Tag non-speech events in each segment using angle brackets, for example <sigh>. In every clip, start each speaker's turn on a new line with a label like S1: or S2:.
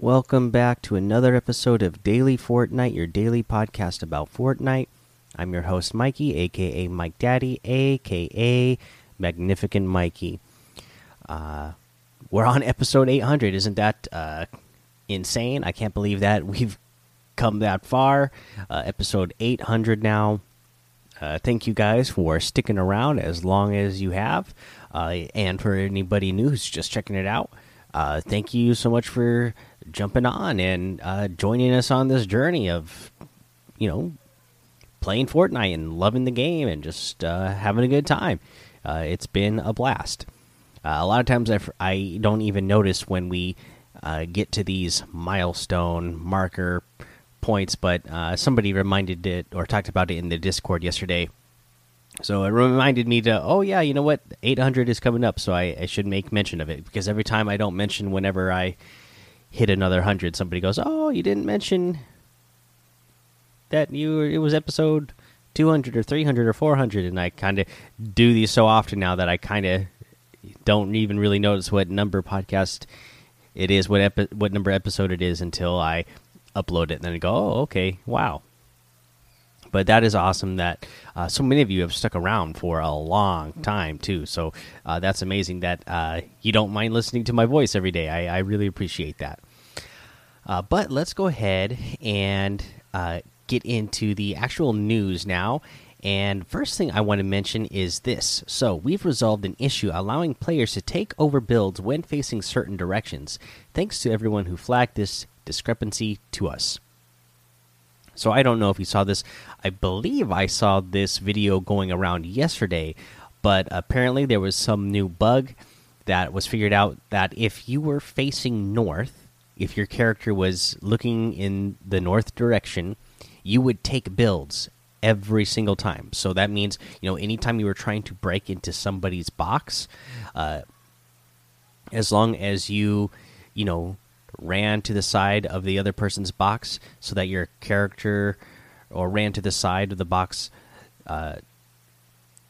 S1: Welcome back to another episode of Daily Fortnite, your daily podcast about Fortnite. I'm your host, Mikey, aka Mike Daddy, aka Magnificent Mikey. Uh, we're on episode 800. Isn't that uh, insane? I can't believe that we've come that far. Uh, episode 800 now. Uh, thank you guys for sticking around as long as you have. Uh, and for anybody new who's just checking it out, uh, thank you so much for jumping on and uh, joining us on this journey of, you know, playing Fortnite and loving the game and just uh, having a good time. Uh, it's been a blast. Uh, a lot of times I, I don't even notice when we uh, get to these milestone marker points, but uh, somebody reminded it or talked about it in the Discord yesterday. So it reminded me to, oh yeah, you know what, 800 is coming up, so I, I should make mention of it because every time I don't mention whenever I hit another hundred, somebody goes, "Oh, you didn't mention that you it was episode 200 or 300 or 400," and I kind of do these so often now that I kind of don't even really notice what number podcast it is, what what number episode it is until I upload it, and then I go, "Oh, okay, wow." But that is awesome that uh, so many of you have stuck around for a long time too so uh, that's amazing that uh, you don't mind listening to my voice every day i, I really appreciate that uh, but let's go ahead and uh, get into the actual news now and first thing I want to mention is this. So, we've resolved an issue allowing players to take over builds when facing certain directions. Thanks to everyone who flagged this discrepancy to us. So I don't know if you saw this. I believe I saw this video going around yesterday, but apparently there was some new bug that was figured out that if you were facing north, if your character was looking in the north direction, you would take builds every single time. So that means, you know, anytime you were trying to break into somebody's box, uh, as long as you, you know, ran to the side of the other person's box so that your character or ran to the side of the box uh,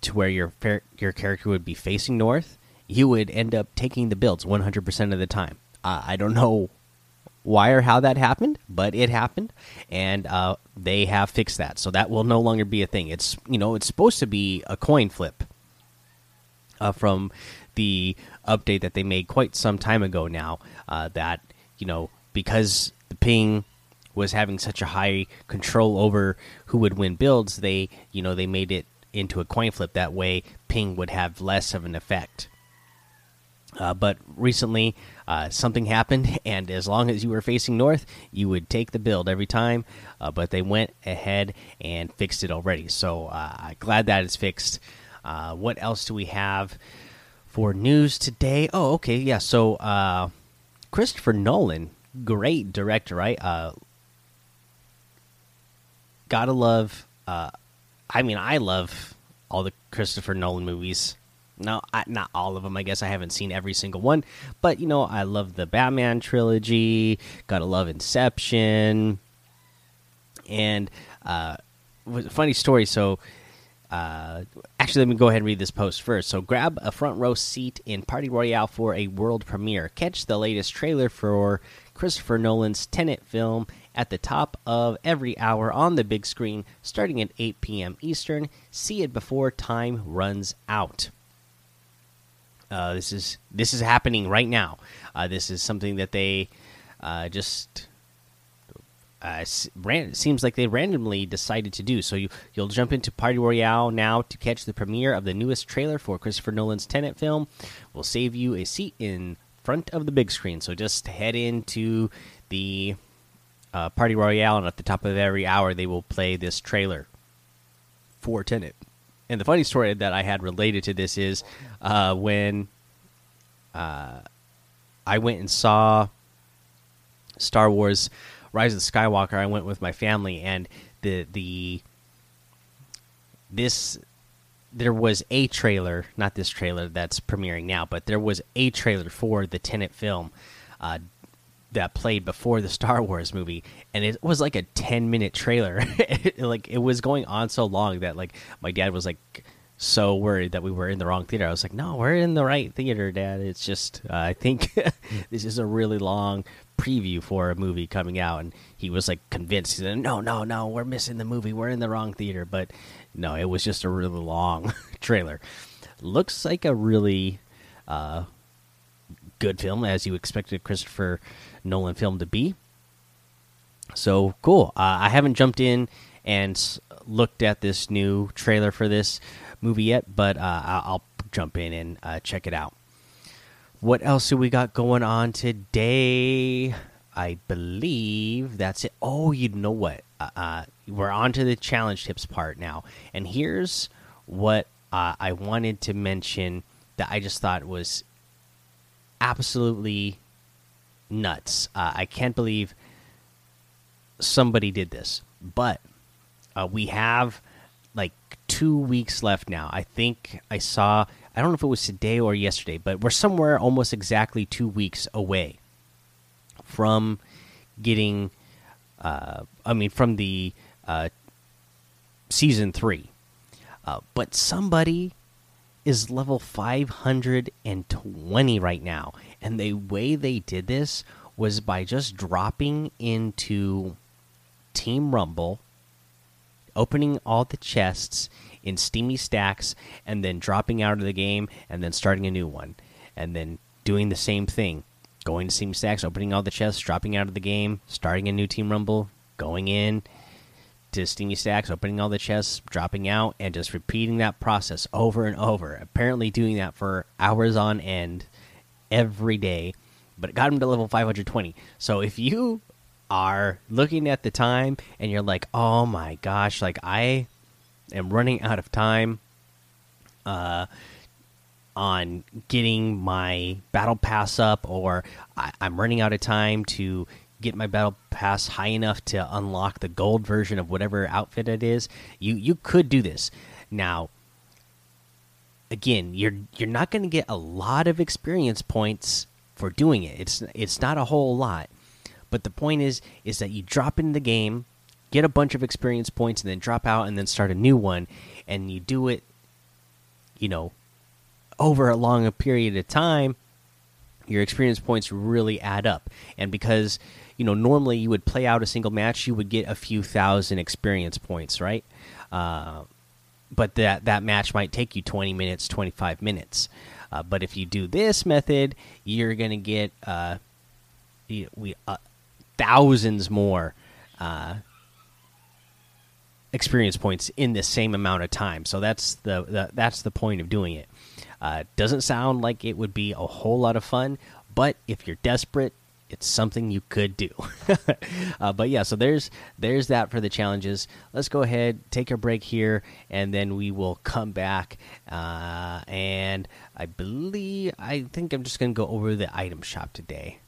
S1: to where your your character would be facing north, you would end up taking the builds 100% of the time. Uh, I don't know why or how that happened, but it happened, and uh, they have fixed that, so that will no longer be a thing. It's you know it's supposed to be a coin flip uh, from the update that they made quite some time ago now. Uh, that you know, because the ping was having such a high control over who would win builds, they, you know, they made it into a coin flip. That way, ping would have less of an effect. Uh, but recently, uh, something happened, <laughs> and as long as you were facing north, you would take the build every time. Uh, but they went ahead and fixed it already. So uh, glad that it's fixed. Uh, what else do we have for news today? Oh, okay, yeah. So uh, Christopher Nolan, great director, right? Uh, gotta love. Uh, I mean, I love all the Christopher Nolan movies. No, I, not all of them. I guess I haven't seen every single one, but you know, I love the Batman trilogy. Gotta love Inception, and uh, funny story. So uh, actually, let me go ahead and read this post first. So, grab a front row seat in Party Royale for a world premiere. Catch the latest trailer for Christopher Nolan's Tenet film at the top of every hour on the big screen, starting at 8 p.m. Eastern. See it before time runs out. Uh, this is this is happening right now. Uh, this is something that they uh, just uh, ran, seems like they randomly decided to do. So you you'll jump into Party Royale now to catch the premiere of the newest trailer for Christopher Nolan's Tenet film. We'll save you a seat in front of the big screen. So just head into the uh, Party Royale, and at the top of every hour, they will play this trailer for Tenet. And the funny story that I had related to this is uh, when uh, I went and saw Star Wars Rise of Skywalker, I went with my family, and the the this there was a trailer, not this trailer that's premiering now, but there was a trailer for the Tenet film uh, that played before the Star Wars movie, and it was like a ten minute trailer. <laughs> like it was going on so long that like my dad was like so worried that we were in the wrong theater. I was like, no, we're in the right theater, Dad. It's just uh, I think <laughs> this is a really long preview for a movie coming out, and he was like convinced. He said, "No, no, no, we're missing the movie. We're in the wrong theater." But no, it was just a really long <laughs> trailer. Looks like a really uh, good film, as you expected Christopher Nolan film to be. So cool. Uh, I haven't jumped in and looked at this new trailer for this movie yet, but uh, I'll jump in and uh, check it out. What else do we got going on today? I believe that's it. Oh, you know what? Uh, uh we're on to the challenge tips part now. And here's what uh, I wanted to mention that I just thought was absolutely nuts. Uh, I can't believe somebody did this, but uh, we have like two weeks left now. I think I saw, I don't know if it was today or yesterday, but we're somewhere almost exactly two weeks away from getting, uh, I mean, from the uh, season three. Uh, but somebody is level 520 right now. And the way they did this was by just dropping into Team Rumble, opening all the chests in steamy stacks, and then dropping out of the game and then starting a new one. And then doing the same thing going to steamy stacks, opening all the chests, dropping out of the game, starting a new Team Rumble, going in to steamy stacks, opening all the chests, dropping out, and just repeating that process over and over. Apparently, doing that for hours on end every day, but it got him to level 520. So if you are looking at the time and you're like, oh my gosh, like I am running out of time uh, on getting my battle pass up, or I I'm running out of time to get my battle pass high enough to unlock the gold version of whatever outfit it is, you you could do this. Now, again, you're you're not going to get a lot of experience points for doing it. It's it's not a whole lot. But the point is is that you drop into the game, get a bunch of experience points and then drop out and then start a new one and you do it you know over a long period of time your experience points really add up. And because you know normally you would play out a single match you would get a few thousand experience points right? Uh, but that that match might take you 20 minutes 25 minutes. Uh, but if you do this method you're gonna get uh, we uh, thousands more uh, experience points in the same amount of time so that's the, the that's the point of doing it uh, doesn't sound like it would be a whole lot of fun but if you're desperate it's something you could do. <laughs> uh, but yeah, so there's there's that for the challenges. Let's go ahead, take a break here, and then we will come back. Uh, and I believe I think I'm just gonna go over the item shop today.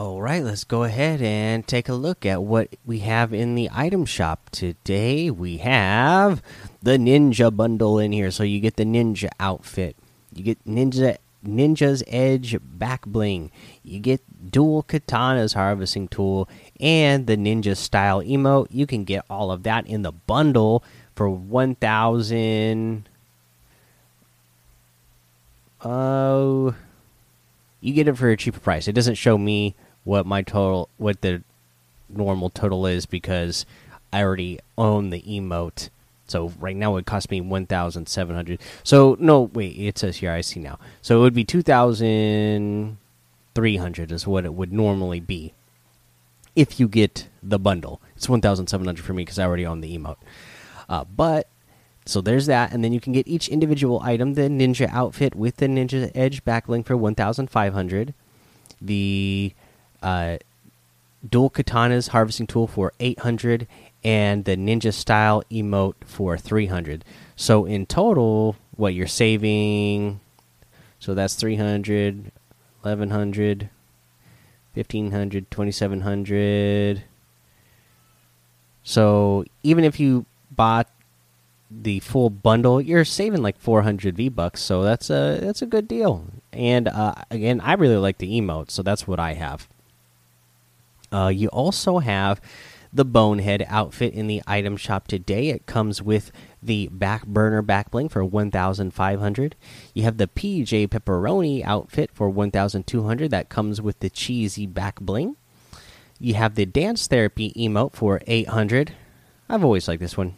S1: All right, let's go ahead and take a look at what we have in the item shop today. We have the ninja bundle in here, so you get the ninja outfit. You get ninja Ninja's Edge back bling. You get dual katanas harvesting tool and the ninja style emote. You can get all of that in the bundle for 1000 Oh, uh, you get it for a cheaper price. It doesn't show me what my total what the normal total is because I already own the emote so right now it cost me one thousand seven hundred. So no, wait, it says here I see now. So it would be two thousand three hundred is what it would normally be if you get the bundle. It's one thousand seven hundred for me because I already own the emote. Uh, but so there's that, and then you can get each individual item: the ninja outfit with the ninja edge back bling for one thousand five hundred, the uh, dual katanas harvesting tool for eight hundred, and the ninja style emote for 300 so in total what you're saving so that's 300 1100 1500 2700 so even if you bought the full bundle you're saving like 400 v bucks so that's a that's a good deal. And uh, again i really like the emote so that's what i have uh, you also have the Bonehead outfit in the item shop today. It comes with the back burner back bling for 1500 you have the pj pepperoni outfit for 1200 that comes with the cheesy back bling. You have the dance therapy emote for 800 i've always liked this one.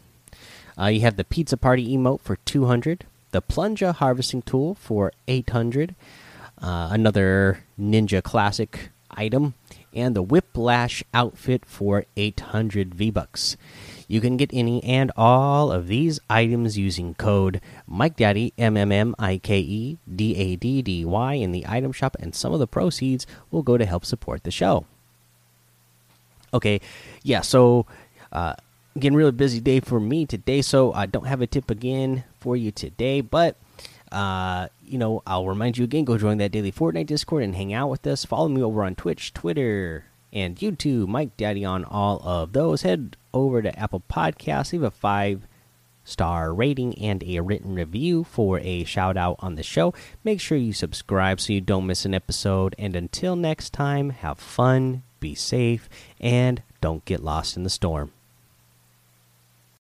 S1: Uh, you have the pizza party emote for 200 the plunger harvesting tool for 800 uh, another ninja classic item and the whiplash outfit for 800 v bucks you can get any and all of these items using code Mike Daddy M M M I K E D A D D Y in the item shop, and some of the proceeds will go to help support the show. Okay, yeah, so uh, again, really busy day for me today, so I don't have a tip again for you today, but uh, you know, I'll remind you again go join that daily Fortnite Discord and hang out with us. Follow me over on Twitch, Twitter, and YouTube. Mike Daddy on all of those. Head over to Apple Podcasts, leave a five star rating and a written review for a shout out on the show. Make sure you subscribe so you don't miss an episode. And until next time, have fun, be safe, and don't get lost in the storm.